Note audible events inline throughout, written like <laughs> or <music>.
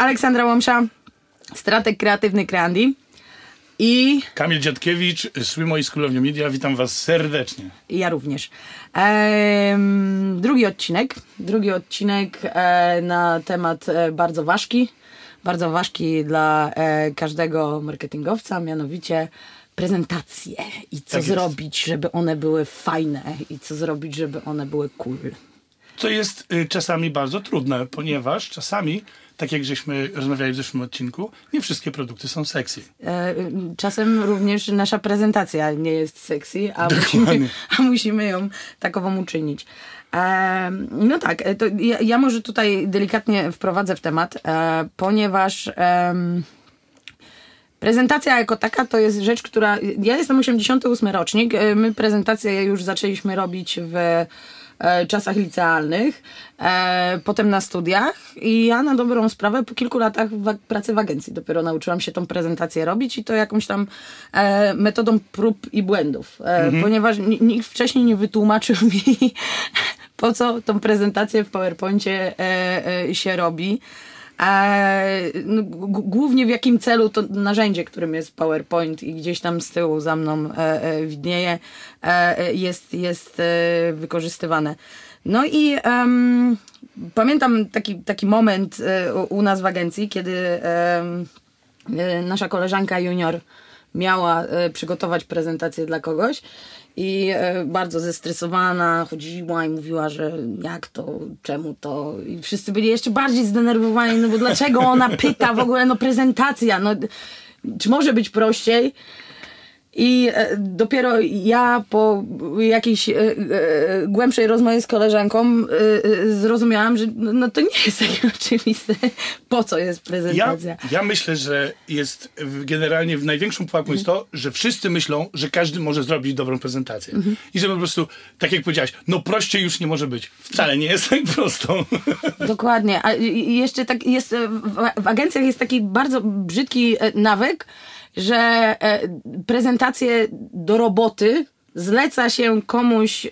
Aleksandra Łomsza, strateg kreatywny Kreandi. I Kamil Dziadkiewicz, School of New Media, witam was serdecznie. ja również. Em, drugi odcinek. Drugi odcinek e, na temat e, bardzo ważki. Bardzo ważki dla e, każdego marketingowca, mianowicie prezentacje i co Tak zrobić, żeby one były fajne i co zrobić, żeby one były cool. Co jest y, czasami bardzo trudne, ponieważ czasami, tak jak żeśmy rozmawiali w zeszłym odcinku, nie wszystkie produkty są sexy. E, Czasem również nasza prezentacja nie jest sexy, a musimy, a musimy ją takową uczynić. E, no tak, e, to ja, ja może tutaj delikatnie wprowadzę w temat, e, ponieważ prezentacja jako taka to jest rzecz, która. Ja jestem 88 rocznik. My prezentację już zaczęliśmy robić w czasach licealnych, e, potem na studiach. I ja na dobrą sprawę po kilku latach pracy w agencji dopiero nauczyłam się tą prezentację robić i to jakąś tam e, metodą prób i błędów, e, ponieważ ni- nikt wcześniej nie wytłumaczył <laughs> mi po co tą prezentację w PowerPoincie e, e, się robi. No, głównie w jakim celu to narzędzie, którym jest PowerPoint i gdzieś tam z tyłu za mną e, e, widnieje, e, jest, jest wykorzystywane. No i em, pamiętam taki, taki moment u, nas w agencji, kiedy nasza koleżanka junior miała przygotować prezentację dla kogoś i e, bardzo zestresowana chodziła i mówiła, że jak to, czemu to i wszyscy byli jeszcze bardziej zdenerwowani, no bo dlaczego ona pyta w ogóle, no prezentacja, no czy może być prościej? I e, dopiero ja po jakiejś e, e, głębszej rozmowie z koleżanką zrozumiałam, że no, no to nie jest takie <laughs> oczywiste, po co jest Ja, prezentacja. ja myślę, że jest generalnie w największą pułapką jest to, że wszyscy myślą, że każdy może zrobić dobrą prezentację. I że po prostu, tak jak powiedziałaś, no prościej już nie może być. Wcale nie jest tak prosto. <laughs> Dokładnie. A jeszcze tak jest, w, agencjach jest taki bardzo brzydki nawyk, że e, prezentacje do roboty zleca się komuś e,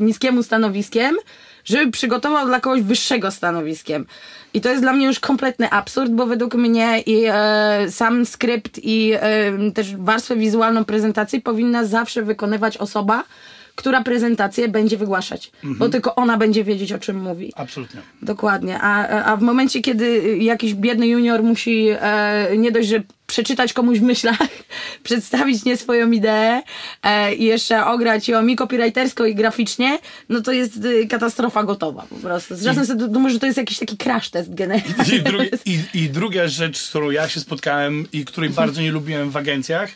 niskiemu stanowiskiem, żeby przygotował dla kogoś wyższego stanowiskiem. I to jest dla mnie już kompletny absurd, bo według mnie i e, sam skrypt i też warstwę wizualną prezentacji powinna zawsze wykonywać osoba, która prezentację będzie wygłaszać, bo tylko ona będzie wiedzieć, o czym mówi. Absolutnie. Dokładnie. A, a w momencie, kiedy jakiś biedny junior musi e, nie dość, że przeczytać komuś w myślach, <laughs> przedstawić nie swoją ideę e, i jeszcze ograć ją i copywritersko i graficznie, no to jest y, katastrofa gotowa po prostu. Czasem sobie że to jest jakiś taki crash test generalnie. I, drugi, <laughs> i, I druga rzecz, z którą ja się spotkałem i której bardzo nie lubiłem w agencjach,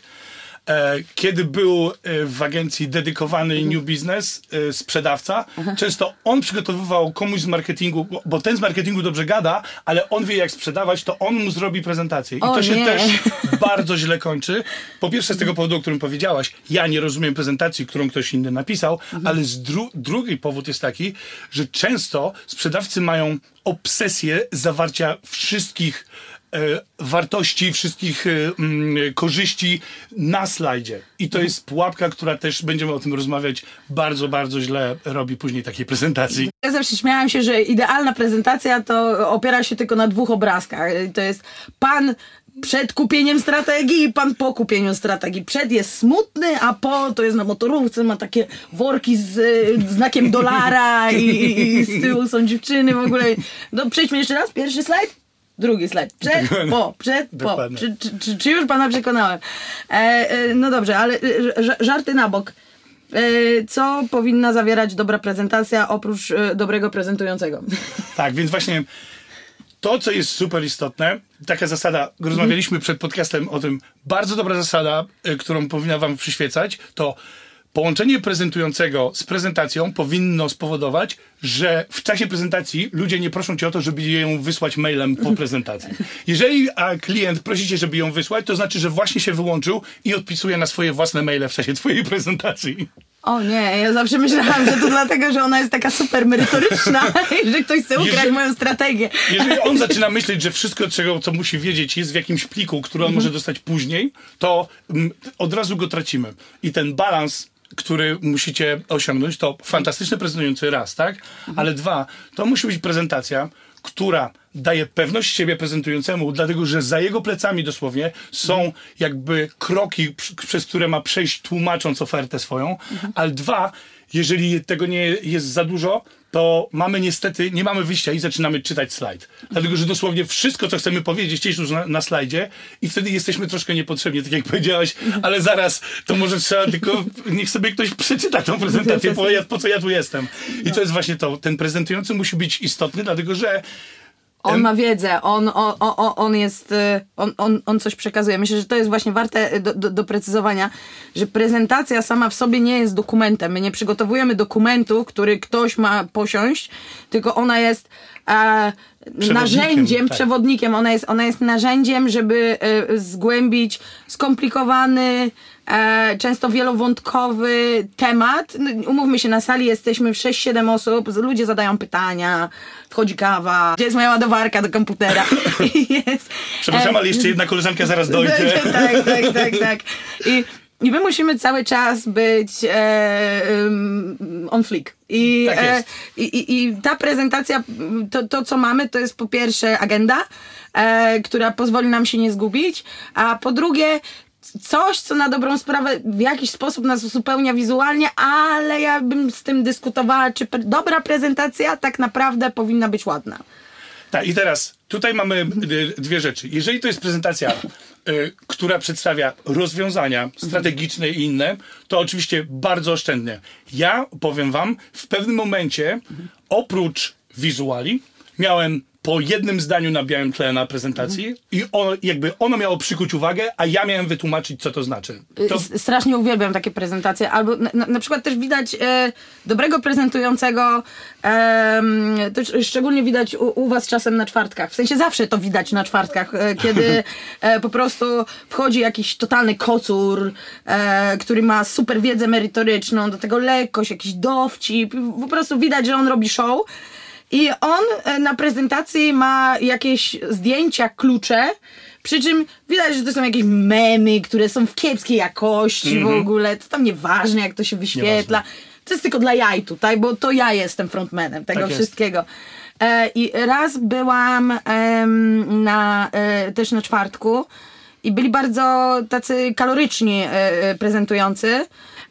kiedy był e, w agencji dedykowany new business e, sprzedawca, często on przygotowywał komuś z marketingu, bo, ten z marketingu dobrze gada, ale on wie jak sprzedawać, to on mu zrobi prezentację. I O to się nie. też <laughs> bardzo źle kończy. Po pierwsze z tego powodu, o którym powiedziałaś, ja nie rozumiem prezentacji, którą ktoś inny napisał, ale z dru- drugi powód jest taki, że często sprzedawcy mają obsesję zawarcia wszystkich e, wartości, wszystkich e, mm, korzyści na slajdzie. I to jest pułapka, która też, będziemy o tym rozmawiać, bardzo, bardzo źle robi później takiej prezentacji. Ja zawsze śmiałam się, że idealna prezentacja to opiera się tylko na dwóch obrazkach. To jest pan przed kupieniem strategii i pan po kupieniu strategii. Przed jest smutny, a po to jest na motorówce, ma takie worki z y, znakiem dolara i, i, i z tyłu są dziewczyny w ogóle. No przejdźmy jeszcze raz, pierwszy slajd. Drugi slajd. Przed, po, przed, po. Czy, czy, czy, czy już pana przekonałem? E, e, no dobrze, ale e, żarty na bok. E, Co powinna zawierać dobra prezentacja oprócz e, dobrego prezentującego? <laughs> Tak, więc właśnie to, co jest super istotne, taka zasada, rozmawialiśmy przed podcastem o tym, bardzo dobra zasada, którą powinna wam przyświecać, to połączenie prezentującego z prezentacją powinno spowodować, że w czasie prezentacji ludzie nie proszą cię o to, żeby ją wysłać mailem po prezentacji. Jeżeli a klient prosi cię, żeby ją wysłać, to znaczy, że właśnie się wyłączył i odpisuje na swoje własne maile w czasie twojej prezentacji. O nie, ja zawsze myślałam, że to dlatego, że ona jest taka super merytoryczna i że ktoś chce ukraść moją strategię. Jeżeli on zaczyna myśleć, że wszystko, czego, co musi wiedzieć, jest w jakimś pliku, który on może dostać później, to mm, od razu go tracimy. I ten balans, który musicie osiągnąć, to fantastyczny prezentujący raz, tak? Ale dwa, to musi być prezentacja, która daje pewność siebie prezentującemu, dlatego że za jego plecami dosłownie są jakby kroki, przez które ma przejść tłumacząc ofertę swoją, ale dwa, jeżeli tego nie jest za dużo, to mamy niestety, nie mamy wyjścia i zaczynamy czytać slajd. Dlatego, że dosłownie wszystko, co chcemy powiedzieć, jest już na, na slajdzie i wtedy jesteśmy troszkę niepotrzebni, tak jak powiedziałeś, ale zaraz, to może trzeba tylko, niech sobie ktoś przeczyta tą prezentację, po, po co ja tu jestem. I to jest właśnie to, ten prezentujący musi być istotny, dlatego, że On ma wiedzę, on, on, on, on jest, y, on, on, on coś przekazuje. Myślę, że to jest właśnie warte do, do, doprecyzowania, że prezentacja sama w sobie nie jest dokumentem. My nie przygotowujemy dokumentu, który ktoś ma posiąść, tylko ona jest e, narzędziem, tak. przewodnikiem. Ona jest, ona jest narzędziem, żeby e, zgłębić skomplikowany, często wielowątkowy temat. No, Umówmy się, na sali jesteśmy 6-7 osób, ludzie zadają pytania, wchodzi kawa, gdzie jest moja ładowarka do komputera? <laughs> Jest, Przepraszam, e, ale jeszcze jedna koleżanka zaraz dojdzie. <laughs> tak, tak, tak, tak. I, i my musimy cały czas być e, um, on flick. I, Tak. E, i, I ta prezentacja, to, to co mamy, to jest po pierwsze agenda, e, która pozwoli nam się nie zgubić, a po drugie coś, co na dobrą sprawę w jakiś sposób nas uzupełnia wizualnie, ale ja bym z tym dyskutowała, czy pre- dobra prezentacja tak naprawdę powinna być ładna. Tak, i teraz tutaj mamy dwie rzeczy. Jeżeli to jest prezentacja, y, która przedstawia rozwiązania strategiczne i inne, to oczywiście bardzo oszczędnie. Ja powiem wam, w pewnym momencie oprócz wizuali miałem po jednym zdaniu na białym tle na prezentacji i ono, jakby ono miało przykuć uwagę, a ja miałem wytłumaczyć, co to znaczy. To, S- Strasznie uwielbiam takie prezentacje. Albo na, na, przykład też widać e, dobrego prezentującego, em, to sz- szczególnie widać u, u was czasem na czwartkach. W sensie zawsze to widać na czwartkach, e, kiedy e, po prostu wchodzi jakiś totalny kocur, e, który ma super wiedzę merytoryczną, do tego lekkość, jakiś dowcip. Po prostu widać, że on robi show. I on e, na prezentacji ma jakieś zdjęcia, klucze, przy czym widać, że to są jakieś memy, które są w kiepskiej jakości w ogóle. To tam nieważne, jak to się wyświetla. To jest tylko dla jaj tutaj, bo to ja jestem frontmanem tego Tak wszystkiego. E, I raz byłam em, na, e, też na czwartku i byli bardzo tacy kaloryczni e, e, prezentujący,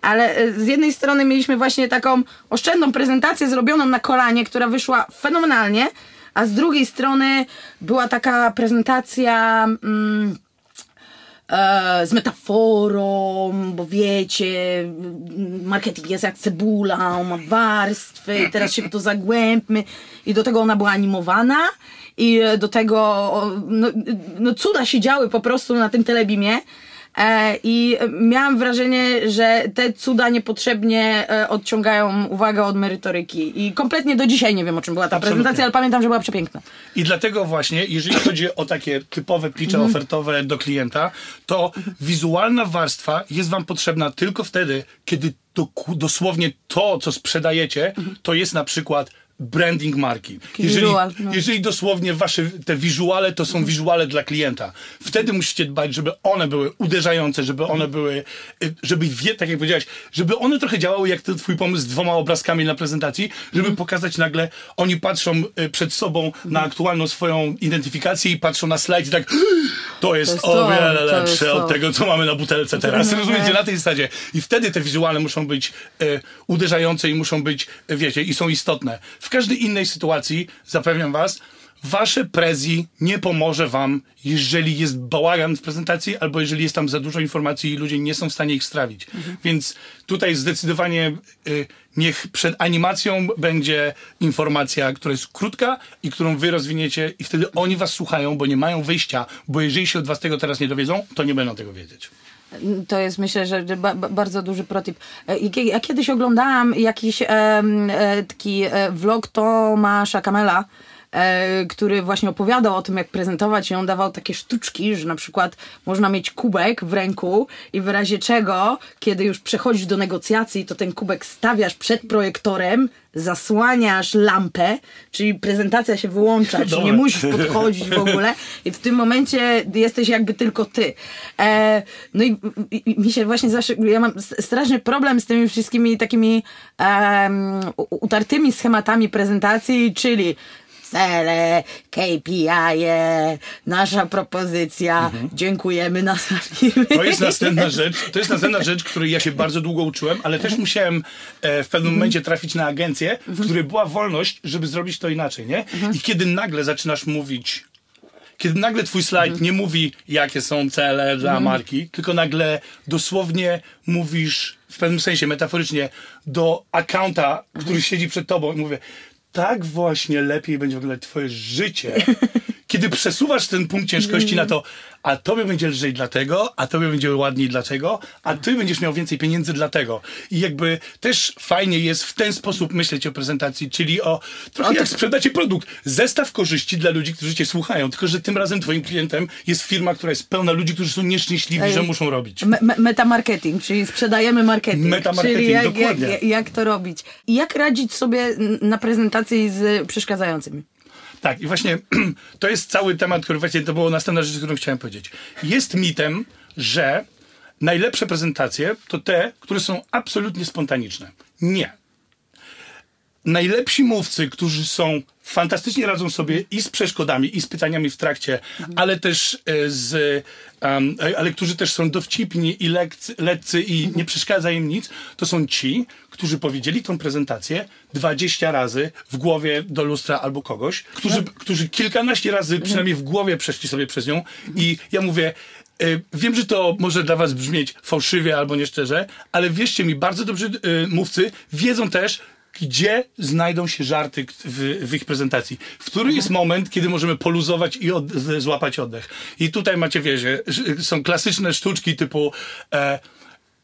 ale e, z jednej strony mieliśmy właśnie taką oszczędną prezentację zrobioną na kolanie, która wyszła fenomenalnie, a z drugiej strony była taka prezentacja mm, e, z metaforą, bo wiecie, mm, marketing jest jak cebula, ma warstwy, teraz się w to zagłębmy i do tego ona była animowana i e, do tego no, no cuda się działy po prostu na tym telebimie. E, I miałam wrażenie, że te cuda niepotrzebnie e, odciągają uwagę od merytoryki. I kompletnie do dzisiaj nie wiem, o czym była ta Absolutnie. prezentacja, ale pamiętam, że była przepiękna. I dlatego właśnie, jeżeli chodzi o takie typowe pitche ofertowe do klienta, to wizualna warstwa jest wam potrzebna tylko wtedy, kiedy dosłownie to, co sprzedajecie, to jest na przykład branding marki. Jeżeli, no. jeżeli dosłownie wasze te wizuale to są wizuale dla klienta, wtedy musicie dbać, żeby one były uderzające, żeby one były, y, żeby wie, tak jak powiedziałeś, żeby one trochę działały jak ten twój pomysł z dwoma obrazkami na prezentacji, żeby pokazać nagle, oni patrzą y, przed sobą na aktualną swoją identyfikację i patrzą na slajd i tak to jest, jest o wiele to lepsze to. od tego, co mamy na butelce teraz. No, Rozumiecie? Na tej zasadzie. I wtedy te wizuale muszą być e, uderzające i muszą być, e, wiecie, i są istotne. W każdej innej sytuacji, zapewniam was, wasze prezji nie pomoże wam, jeżeli jest bałagan w prezentacji, albo jeżeli jest tam za dużo informacji i ludzie nie są w stanie ich strawić. Więc tutaj zdecydowanie e, niech przed animacją będzie informacja, która jest krótka i którą wy rozwiniecie i wtedy oni was słuchają, bo nie mają wyjścia, bo jeżeli się od was tego teraz nie dowiedzą, to nie będą tego wiedzieć. To jest myślę, że że ba, ba, bardzo duży protip. E, Ja kiedyś oglądałam jakiś e, taki e, vlog Tomasza Kamela, który właśnie opowiadał o tym, jak prezentować i on dawał takie sztuczki, że na przykład można mieć kubek w ręku i w razie czego, kiedy już przechodzisz do negocjacji, to ten kubek stawiasz przed projektorem, zasłaniasz lampę, czyli prezentacja się wyłącza, czyli nie musisz podchodzić w ogóle i w tym momencie jesteś jakby tylko ty. E, no i, i, mi się właśnie zawsze, ja mam straszny problem z tymi wszystkimi takimi em, u- utartymi schematami prezentacji, czyli cele, KPI, -e, nasza propozycja, dziękujemy na. To jest następna rzecz, to jest następna rzecz, której ja się bardzo długo uczyłem, ale też musiałem e, w pewnym momencie trafić na agencję, w której była wolność, żeby zrobić to inaczej, nie? I kiedy nagle zaczynasz mówić kiedy nagle twój slajd nie mówi, jakie są cele dla marki, tylko nagle dosłownie mówisz, w pewnym sensie metaforycznie, do accounta, który siedzi przed tobą i mówię, tak właśnie lepiej będzie wyglądać twoje życie, kiedy przesuwasz ten punkt ciężkości na to, a tobie będzie lżej dlatego, a tobie będzie ładniej dlatego, a ty będziesz miał więcej pieniędzy dlatego. I jakby też fajnie jest w ten sposób myśleć o prezentacji, czyli o trochę jak sprzedacie produkt. Zestaw korzyści dla ludzi, którzy cię słuchają, tylko że tym razem twoim klientem jest firma, która jest pełna ludzi, którzy są nieszczęśliwi, że muszą robić. Me, me, metamarketing, czyli sprzedajemy marketing. Metamarketing, czyli jak, dokładnie. Jak, jak to robić? I jak radzić sobie na prezentacji z przeszkadzającymi? Tak, i właśnie <clears throat> to jest cały temat, który właśnie to było następna rzecz, którą chciałem powiedzieć. Jest mitem, że najlepsze prezentacje to te, które są absolutnie spontaniczne. Nie. Najlepsi mówcy, którzy są fantastycznie radzą sobie i z przeszkodami, i z pytaniami w trakcie, ale też e, z, um, ale którzy też są dowcipni i lekcy, lekcy i nie przeszkadza im nic, to są ci, którzy powiedzieli tą prezentację 20 razy w głowie do lustra albo kogoś, którzy, którzy kilkanaście razy przynajmniej w głowie przeszli sobie przez nią i ja mówię, e, Wiem, że to może dla was brzmieć fałszywie albo nieszczerze, ale wierzcie mi, bardzo dobrzy mówcy wiedzą też, gdzie znajdą się żarty w, w, ich prezentacji. W który jest moment, kiedy możemy poluzować i od, złapać oddech. I tutaj macie, wiecie, są klasyczne sztuczki typu e,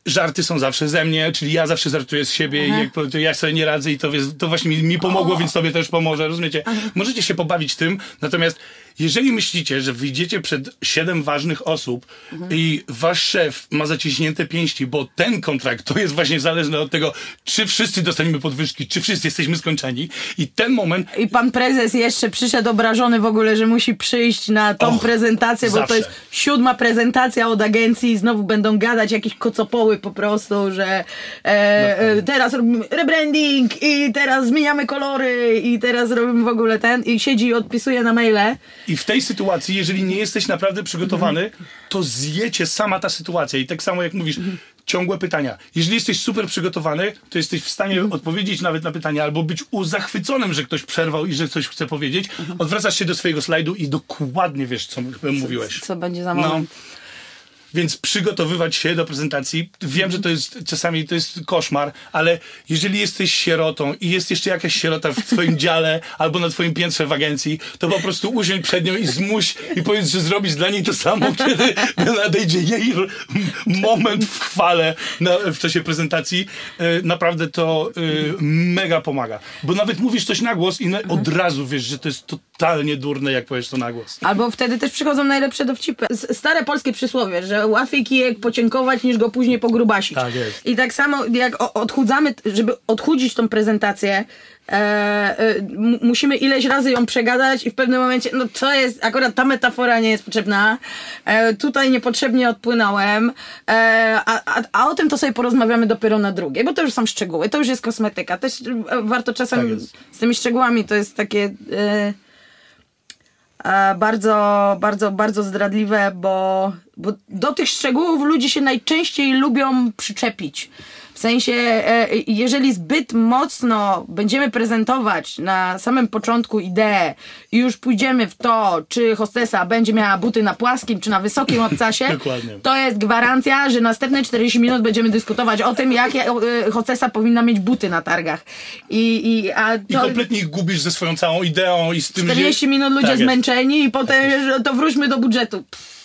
żarty są zawsze ze mnie, czyli ja zawsze żartuję z siebie Aha. i jak, ja sobie nie radzę i to, to właśnie mi, mi pomogło, o. więc tobie też pomoże, rozumiecie? Aha. Możecie się pobawić tym, natomiast jeżeli myślicie, że wyjdziecie przed siedem ważnych osób mhm. i wasz szef ma zaciśnięte pięści, bo ten kontrakt to jest właśnie zależny od tego, czy wszyscy dostaniemy podwyżki, czy wszyscy jesteśmy skończeni i ten moment... I pan prezes jeszcze przyszedł obrażony w ogóle, że musi przyjść na tą Och, prezentację, bo zawsze. to jest siódma prezentacja od agencji i znowu będą gadać jakieś kocopoły po prostu, że e, e, teraz robimy rebranding i teraz zmieniamy kolory i teraz robimy w ogóle ten i siedzi i odpisuje na maile. I w tej sytuacji, jeżeli nie jesteś naprawdę przygotowany, to zjecie sama ta sytuacja. I tak samo jak mówisz, ciągłe pytania. Jeżeli jesteś super przygotowany, to jesteś w stanie odpowiedzieć nawet na pytania, albo być zachwyconym, że ktoś przerwał i że coś chce powiedzieć. Odwracasz się do swojego slajdu i dokładnie wiesz, co mówiłeś. Co, co będzie za moment. No. Więc przygotowywać się do prezentacji. Wiem, że to jest czasami to jest koszmar, ale jeżeli jesteś sierotą i jest jeszcze jakaś sierota w twoim dziale albo na twoim piętrze w agencji, to po prostu usiądź przed nią i zmuś i powiedz, że zrobisz dla niej to samo, <laughs> kiedy nadejdzie jej moment w chwale na, w czasie prezentacji. E, naprawdę to e, mega pomaga. Bo nawet mówisz coś na głos i od razu wiesz, że to jest totalnie durne, jak powiesz to na głos. Albo wtedy też przychodzą najlepsze dowcipy. Stare polskie przysłowie, że łatwiej kijek pociękować niż go później pogrubasić. Tak jest. I tak samo jak odchudzamy, żeby odchudzić tą prezentację, e, e, musimy ileś razy ją przegadać i w pewnym momencie, no to jest, akurat ta metafora nie jest potrzebna, e, tutaj niepotrzebnie odpłynąłem, e, a, a, a, o tym to sobie porozmawiamy dopiero na drugie, bo to już są szczegóły, to już jest kosmetyka, też e, warto czasem tak z tymi szczegółami, to jest takie e, bardzo, bardzo, bardzo zdradliwe, bo, bo do tych szczegółów ludzie się najczęściej lubią przyczepić. W sensie, e, jeżeli zbyt mocno będziemy prezentować na samym początku ideę i już pójdziemy w to, czy hostesa będzie miała buty na płaskim, czy na wysokim obcasie, <laughs> to jest gwarancja, że następne 40 minut będziemy dyskutować o tym, jakie e, hostesa powinna mieć buty na targach. I, i, a to... I kompletnie ich gubisz ze swoją całą ideą i z tym... 40 minut ludzie tak zmęczeni i potem tak to wróćmy do budżetu. Pff.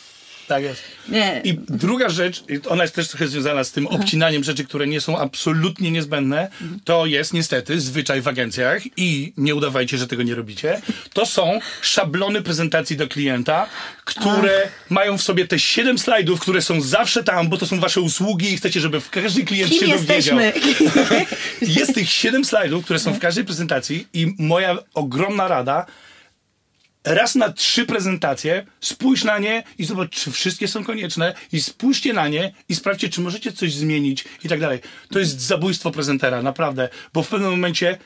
Tak jest. Nie. I druga rzecz, ona jest też trochę związana z tym obcinaniem rzeczy, które nie są absolutnie niezbędne, to jest niestety zwyczaj w agencjach i nie udawajcie, że tego nie robicie. To są szablony prezentacji do klienta, które Ach. mają w sobie te siedem slajdów, które są zawsze tam, bo to są wasze usługi i chcecie, żeby każdy klient Kim się dowiedział. <laughs> jest tych siedem slajdów, które są w każdej prezentacji i moja ogromna rada raz na trzy prezentacje, spójrz na nie i zobacz, czy wszystkie są konieczne i spójrzcie na nie i sprawdźcie, czy możecie coś zmienić i tak dalej. To jest zabójstwo prezentera, naprawdę, bo w pewnym momencie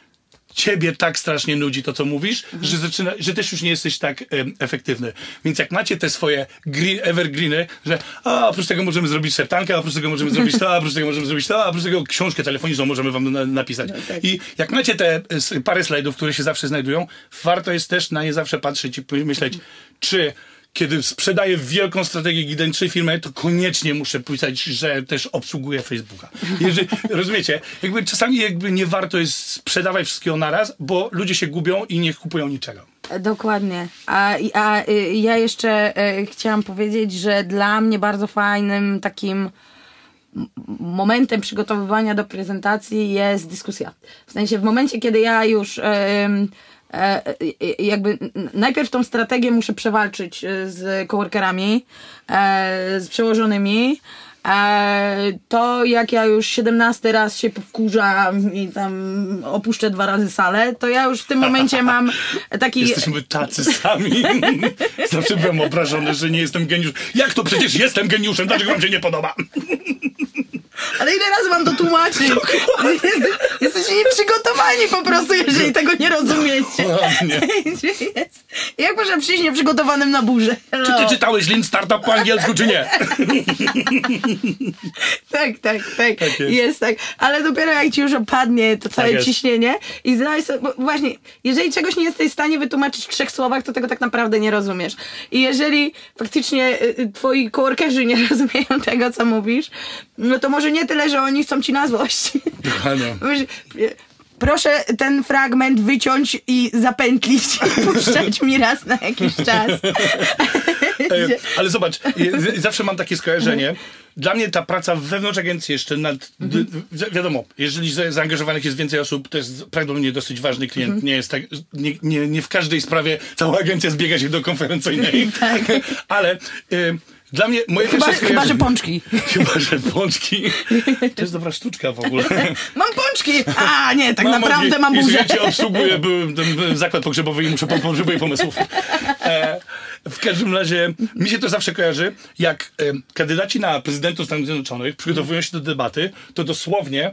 ciebie tak strasznie nudzi to, co mówisz, że, zaczyna, że też już nie jesteś tak em, efektywny. Więc jak macie te swoje green, evergreeny, że a, oprócz tego możemy zrobić septankę, a oprócz tego możemy zrobić to, a oprócz tego możemy zrobić to, a oprócz tego książkę telefoniczną możemy wam na, napisać. I jak macie te parę slajdów, które się zawsze znajdują, warto jest też na nie zawsze patrzeć i myśleć, czy kiedy sprzedaję wielką strategię gigantycznej firmy, to koniecznie muszę pisać, że też obsługuję Facebooka. Jeżeli, <laughs> rozumiecie? Jakby czasami jakby nie warto jest sprzedawać wszystkiego naraz, bo ludzie się gubią i nie kupują niczego. E, Dokładnie. A, a y, ja jeszcze e, chciałam powiedzieć, że dla mnie bardzo fajnym takim momentem przygotowywania do prezentacji jest dyskusja. W sensie w momencie, kiedy ja już jakby n- najpierw tą strategię muszę przewalczyć e, z coworkerami, e, z przełożonymi, e, to jak ja już 17 raz się powkurzam i tam opuszczę dwa razy salę, to ja już w tym momencie mam <laughs> taki... Jesteśmy tacy sami. <laughs> Zawsze byłem obrażony, że nie jestem geniuszem. Jak to przecież jestem geniuszem? Dlaczego wam się nie podoba? <laughs> Ale ile razy mam to tłumaczyć? Jeste- Jesteście nieprzygotowani po prostu, jeżeli tego nie rozumiecie. Ładnie. Jest. <laughs> Jak można przyjść nieprzygotowanym na burzę? Czy ty Hello. czytałeś Lean Startup po angielsku, czy nie? <laughs> Tak, tak, tak. Tak jest. jest. tak. Ale dopiero jak ci już opadnie to całe jest. ciśnienie i zdaj sobie, bo właśnie, jeżeli czegoś nie jesteś w stanie wytłumaczyć w trzech słowach, to tego tak naprawdę nie rozumiesz. I jeżeli faktycznie y, y, twoi coworkerzy nie <laughs> rozumieją tego, co mówisz, no to może nie tyle, że oni chcą ci na złość. <laughs> Wiesz, Proszę ten fragment wyciąć i zapętlić i <laughs> puszczać mi raz na jakiś czas. <laughs> E, Ale zobacz, zawsze mam takie skojarzenie. Dla mnie ta praca wewnątrz agencji jeszcze nad, wi- wiadomo, jeżeli za- zaangażowanych jest więcej osób, to jest prawdopodobnie dosyć ważny klient. Nie jest tak, nie, nie, nie w każdej sprawie cała agencja zbiega się do konferencyjnej. Tak. Ale e, dla mnie, moje Chyba, pierwsze chyba, że skojarzenie- pączki. <laughs> Chyba, że pączki. To jest dobra sztuczka w ogóle. <laughs> Mam pączki! A, nie, tak Mam naprawdę odwie- mam burzę. Ja cię obsługuję, byłem ten zakład pogrzebowy i muszę po- potrzebuję pomysłów. E, w każdym razie, mi się to zawsze kojarzy, jak e, kandydaci na prezydentów Stanów Zjednoczonych przygotowują się do debaty, to dosłownie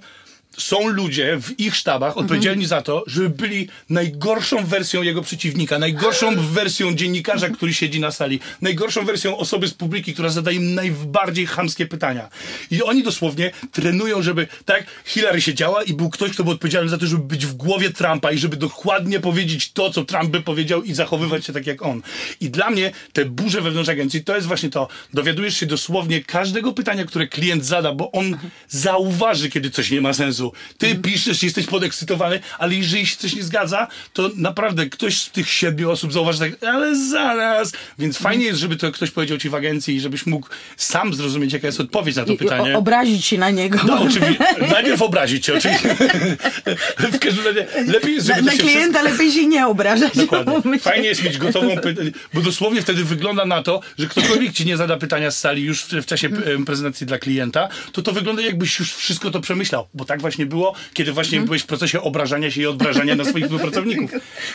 są ludzie w ich sztabach odpowiedzialni za to, żeby byli najgorszą wersją jego przeciwnika, najgorszą <laughs> wersją dziennikarza, który siedzi na sali, najgorszą wersją osoby z publiki, która zadaje im najbardziej chamskie pytania. I oni dosłownie trenują, żeby, tak, Hillary siedziała i był ktoś, kto był odpowiedzialny za to, żeby być w głowie Trumpa i żeby dokładnie powiedzieć to, co Trump by powiedział i zachowywać się tak jak on. I dla mnie te burze wewnątrz agencji to jest właśnie to, dowiadujesz się dosłownie każdego pytania, które klient zada, bo on zauważy, kiedy coś nie ma sensu. Ty piszesz, jesteś podekscytowany, ale jeżeli się coś nie zgadza, to naprawdę ktoś z tych siedmiu osób zauważy tak, ale zaraz. Więc fajnie jest, żeby to ktoś powiedział ci w agencji i żebyś mógł sam zrozumieć, jaka jest odpowiedź na to I pytanie. o- obrazić się na niego. No oczywiście. Najpierw obrazić cię, oczywiście. <laughs> W każdym razie lepiej jest, żeby na to się klienta lepiej się nie obrażać. Dokładnie. się. Fajnie jest mieć gotową pytanie, bo dosłownie wtedy wygląda na to, że ktokolwiek ci nie zada pytania z sali już w, w czasie em, prezentacji dla klienta, to to wygląda jakbyś już wszystko to przemyślał, bo tak właśnie było, kiedy właśnie byłeś w procesie obrażania się i odbrażania na swoich <laughs> współpracowników.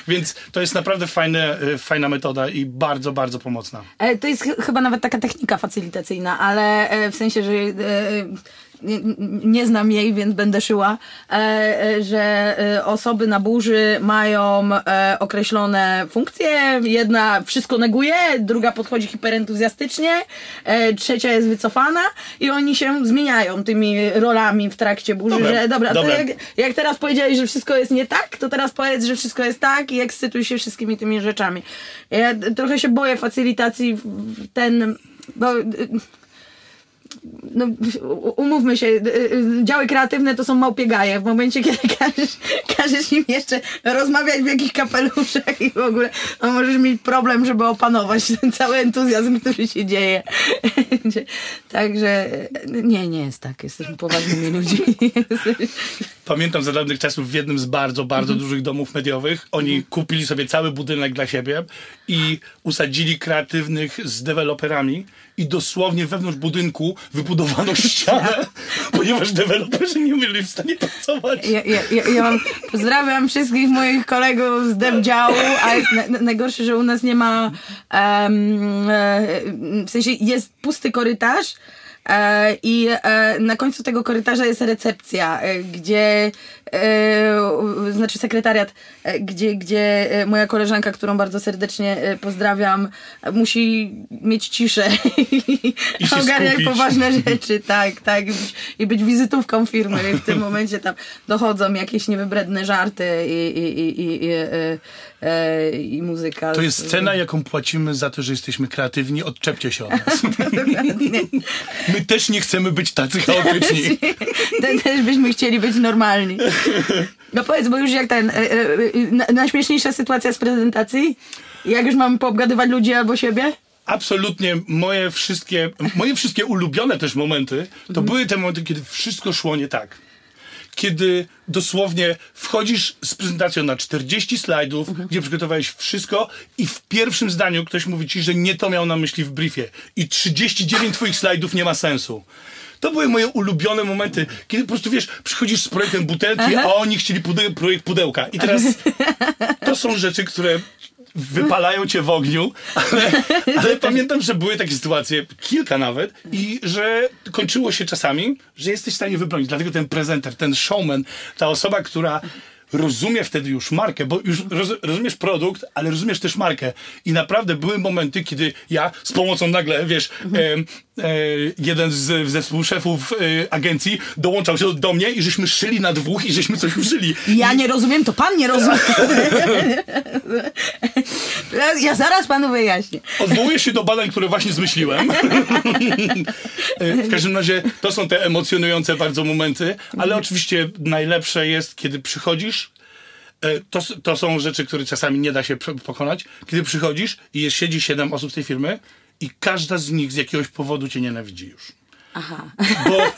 Więc to jest naprawdę fajne, e, fajna metoda i bardzo, bardzo pomocna. E, To jest ch- chyba nawet taka technika facylitacyjna, ale e, w sensie, że e, nie, nie znam jej, więc będę szyła, e, e, że e, osoby na burzy mają określone funkcje. Jedna wszystko neguje, druga podchodzi hiperentuzjastycznie, trzecia jest wycofana i oni się zmieniają tymi rolami w trakcie burzy, Dobra, że dobra, dobra. jak, jak teraz powiedziałeś, że wszystko jest nie tak, to teraz powiedz, że wszystko jest tak i ekscytuj się wszystkimi tymi rzeczami. Ja trochę się boję facylitacji ten, bo y, no, umówmy się, y, y, działy kreatywne to są małpiegaje. W momencie, kiedy <laughs> każesz, każesz im jeszcze rozmawiać w jakichś kapeluszach i w ogóle, no możesz mieć problem, żeby opanować ten cały entuzjazm, który się dzieje. <laughs> Także y, nie, nie jest tak. Jesteśmy poważnymi ludźmi. <laughs> Pamiętam za dawnych czasów w jednym z bardzo, bardzo dużych domów mediowych. Oni kupili sobie cały budynek dla siebie i usadzili kreatywnych z deweloperami i dosłownie wewnątrz budynku wybudowano <laughs> ścianę, ponieważ deweloperzy nie byli w stanie pracować. Ja, ja, ja, ja mam, pozdrawiam wszystkich moich kolegów z dev działu, a jest na, na, najgorsze, że u nas nie ma e, w sensie jest pusty korytarz i e, na końcu tego korytarza jest recepcja, e, gdzie e, znaczy sekretariat, e, gdzie, gdzie e, moja koleżanka, którą bardzo serdecznie e, pozdrawiam, e, musi mieć ciszę i, I ogarniać skupić. poważne rzeczy, tak, tak, i być, wizytówką firmy. I w tym <laughs> momencie tam dochodzą jakieś niewybredne żarty i, i, i, i, e, e, i muzyka. To jest cena, jaką płacimy za to, że jesteśmy kreatywni. Odczepcie się od nas. <laughs> My też nie chcemy być tacy chaotyczni. <laughs> Te- Też byśmy chcieli być normalni. No powiedz, bo już jak ten, e, e, na- najśmieszniejsza sytuacja z prezentacji? Jak już mamy poobgadywać ludzi albo siebie? Absolutnie moje wszystkie, moje wszystkie ulubione też momenty, to były te momenty, kiedy wszystko szło nie tak. Kiedy dosłownie wchodzisz z prezentacją na 40 slajdów, gdzie przygotowałeś wszystko i w pierwszym zdaniu ktoś mówi ci, że nie to miał na myśli w briefie i 39 twoich slajdów nie ma sensu. To były moje ulubione momenty, kiedy po prostu wiesz, przychodzisz z projektem butelki, a oni chcieli pude- projekt pudełka. I teraz <laughs> to są rzeczy, które wypalają cię w ogniu, ale, <laughs> ale pamiętam, że były takie sytuacje, kilka nawet, i że kończyło się czasami, że jesteś w stanie wybronić. Dlatego ten prezenter, ten showman, ta osoba, która rozumie wtedy już markę, bo już roz, rozumiesz produkt, ale rozumiesz też markę. I naprawdę były momenty, kiedy ja z pomocą nagle, wiesz, e, e, jeden z zespół szefów e, agencji dołączał się do mnie i żeśmy szyli na dwóch i żeśmy coś uszyli. Ja nie rozumiem, to pan nie rozumie. Ja- <laughs> Ja zaraz panu wyjaśnię. Odwołuję się do badań, które właśnie zmyśliłem. <laughs> w każdym razie to są te emocjonujące bardzo momenty, ale oczywiście najlepsze jest, kiedy przychodzisz. E, To, to są rzeczy, które czasami nie da się pokonać. Kiedy przychodzisz i jest, siedzi siedem osób z tej firmy i każda z nich z jakiegoś powodu cię nienawidzi już. Aha. Bo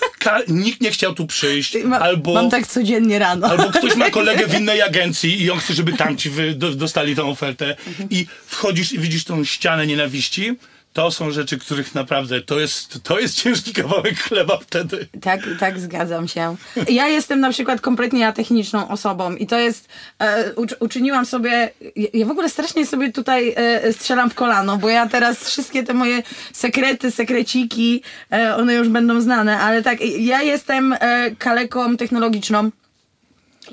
nikt nie chciał tu przyjść, Ma, albo... Mam tak codziennie rano. Albo ktoś ma kolegę w <laughs> innej agencji i on chce, żeby tamci wy, do, dostali tą ofertę i wchodzisz i widzisz tą ścianę nienawiści. To są rzeczy, których naprawdę to jest, to jest ciężki kawałek chleba wtedy. Tak, tak, zgadzam się. Ja jestem na przykład kompletnie atechniczną osobą i to jest, e, ucz, uczyniłam sobie, ja- ja w ogóle strasznie sobie tutaj e, strzelam w kolano, bo ja teraz wszystkie te moje sekrety, sekreciki, e, one już będą znane, ale tak, ja jestem e, kaleką technologiczną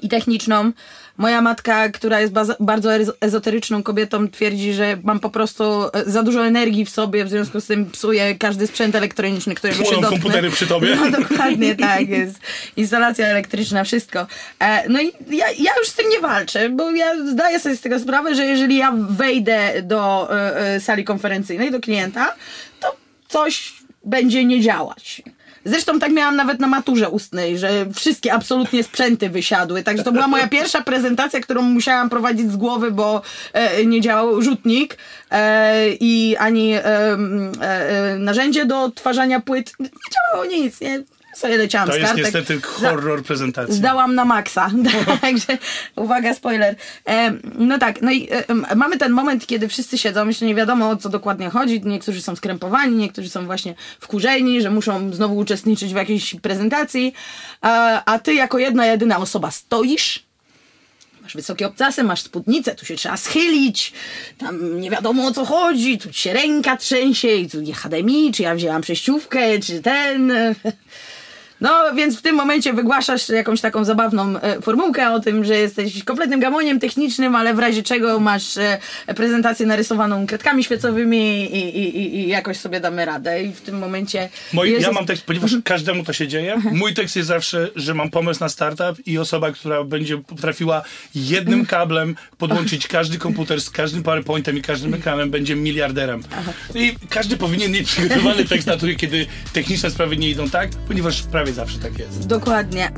i techniczną. Moja matka, która jest bardzo ez- ezoteryczną kobietą, twierdzi, że mam po prostu e, za dużo energii w sobie, w związku z tym psuję każdy sprzęt elektroniczny, którego się Płoną dotknę. komputery przy tobie. <laughs> No dokładnie tak, jest instalacja elektryczna, wszystko. E, no i ja, ja już z tym nie walczę, bo ja zdaję sobie z tego sprawę, że jeżeli ja wejdę do e, sali konferencyjnej, do klienta, to coś będzie nie działać. Zresztą tak miałam nawet na maturze ustnej, że wszystkie absolutnie sprzęty wysiadły. Także to była moja <laughs> pierwsza prezentacja, którą musiałam prowadzić z głowy, bo e, nie działał rzutnik e, i ani e, e, narzędzie do odtwarzania płyt. Nie działało nic. Nie? Sobie leciałam To z jest kartek. niestety horror prezentacji. Zdałam na maksa. <laughs> Także uwaga, spoiler. E, no tak, no i e, mamy ten moment, kiedy wszyscy siedzą, jeszcze nie wiadomo o co dokładnie chodzi. Niektórzy są skrępowani, niektórzy są właśnie wkurzeni, że muszą znowu uczestniczyć w jakiejś prezentacji. A, a ty jako jedna, jedyna osoba stoisz. Masz wysokie obcasy, masz spódnicę, tu się trzeba schylić, tam nie wiadomo o co chodzi, tu się ręka trzęsie i tu nie HDMI, czy ja wzięłam przejściówkę, czy ten... <laughs> No, więc w tym momencie wygłaszasz jakąś taką zabawną e, formułkę o tym, że jesteś kompletnym gamoniem technicznym, ale w razie czego masz e, prezentację narysowaną kredkami świecowymi i, i, i, i jakoś sobie damy radę. I w tym momencie... Moi, jest- ja mam tekst, ponieważ każdemu to się dzieje. Mój tekst jest zawsze, że mam pomysł na startup i osoba, która będzie potrafiła jednym kablem podłączyć każdy komputer z każdym PowerPointem i każdym ekranem, będzie miliarderem. I każdy powinien mieć przygotowany tekst na kiedy techniczne sprawy nie idą tak, ponieważ prawie zawsze tak jest. Dokładnie.